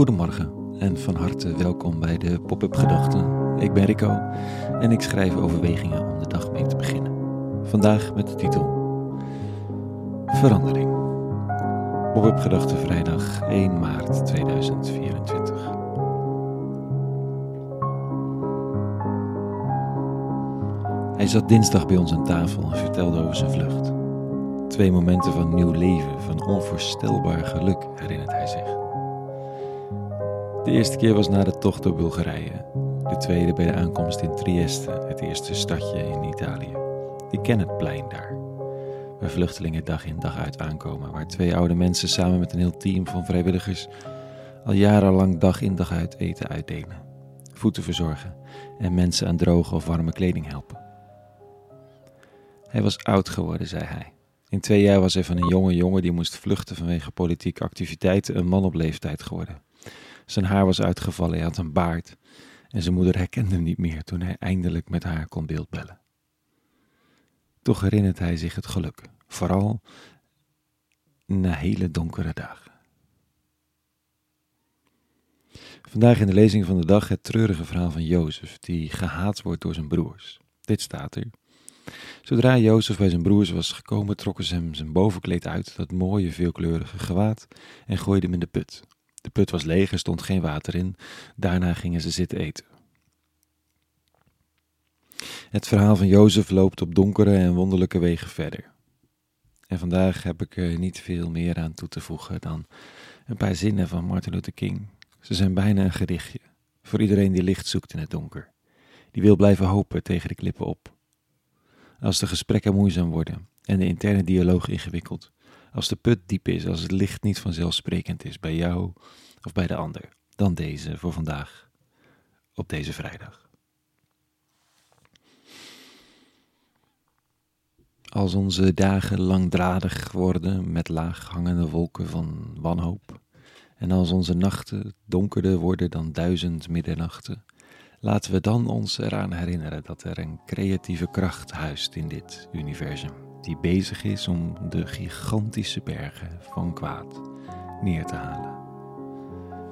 Goedemorgen en van harte welkom bij de Pop-up Gedachten. Ik ben Rico en ik schrijf overwegingen om de dag mee te beginnen. Vandaag met de titel Verandering. Pop-up Gedachten vrijdag 1 maart 2024. Hij zat dinsdag bij ons aan tafel en vertelde over zijn vlucht. Twee momenten van nieuw leven, van onvoorstelbaar geluk, herinnert hij zich. De eerste keer was na de tocht door Bulgarije. De tweede bij de aankomst in Trieste, het eerste stadje in Italië. Ik ken het plein daar. Waar vluchtelingen dag in dag uit aankomen. Waar twee oude mensen samen met een heel team van vrijwilligers al jarenlang dag in dag uit eten uitdelen. Voeten verzorgen en mensen aan droge of warme kleding helpen. Hij was oud geworden, zei hij. In twee jaar was hij van een jonge jongen die moest vluchten vanwege politieke activiteiten een man op leeftijd geworden. Zijn haar was uitgevallen, hij had een baard en zijn moeder herkende hem niet meer toen hij eindelijk met haar kon beeldbellen. Toch herinnert hij zich het geluk, vooral na hele donkere dagen. Vandaag in de lezing van de dag het treurige verhaal van Jozef, die gehaat wordt door zijn broers. Dit staat er. Zodra Jozef bij zijn broers was gekomen, trokken ze hem zijn bovenkleed uit, dat mooie veelkleurige gewaad, en gooiden hem in de put. De put was leeg, er stond geen water in. Daarna gingen ze zitten eten. Het verhaal van Jozef loopt op donkere en wonderlijke wegen verder. En vandaag heb ik er niet veel meer aan toe te voegen dan een paar zinnen van Martin Luther King. Ze zijn bijna een gedichtje voor iedereen die licht zoekt in het donker, die wil blijven hopen tegen de klippen op. Als de gesprekken moeizaam worden en de interne dialoog ingewikkeld, als de put diep is, als het licht niet vanzelfsprekend is bij jou of bij de ander, dan deze voor vandaag, op deze vrijdag. Als onze dagen langdradig worden met laag hangende wolken van wanhoop, en als onze nachten donkerder worden dan duizend middernachten, laten we dan ons eraan herinneren dat er een creatieve kracht huist in dit universum die bezig is om de gigantische bergen van kwaad neer te halen.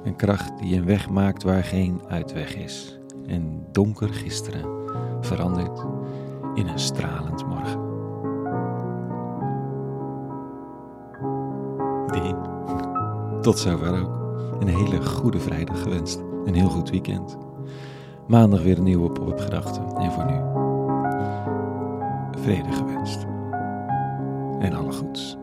Een kracht die een weg maakt waar geen uitweg is en donker gisteren verandert in een stralend morgen. Die. Tot zover ook. Een hele goede vrijdag gewenst. Een heel goed weekend. Maandag weer een nieuwe pop-up gedachte. En voor nu, vrede gewenst en alle goeds.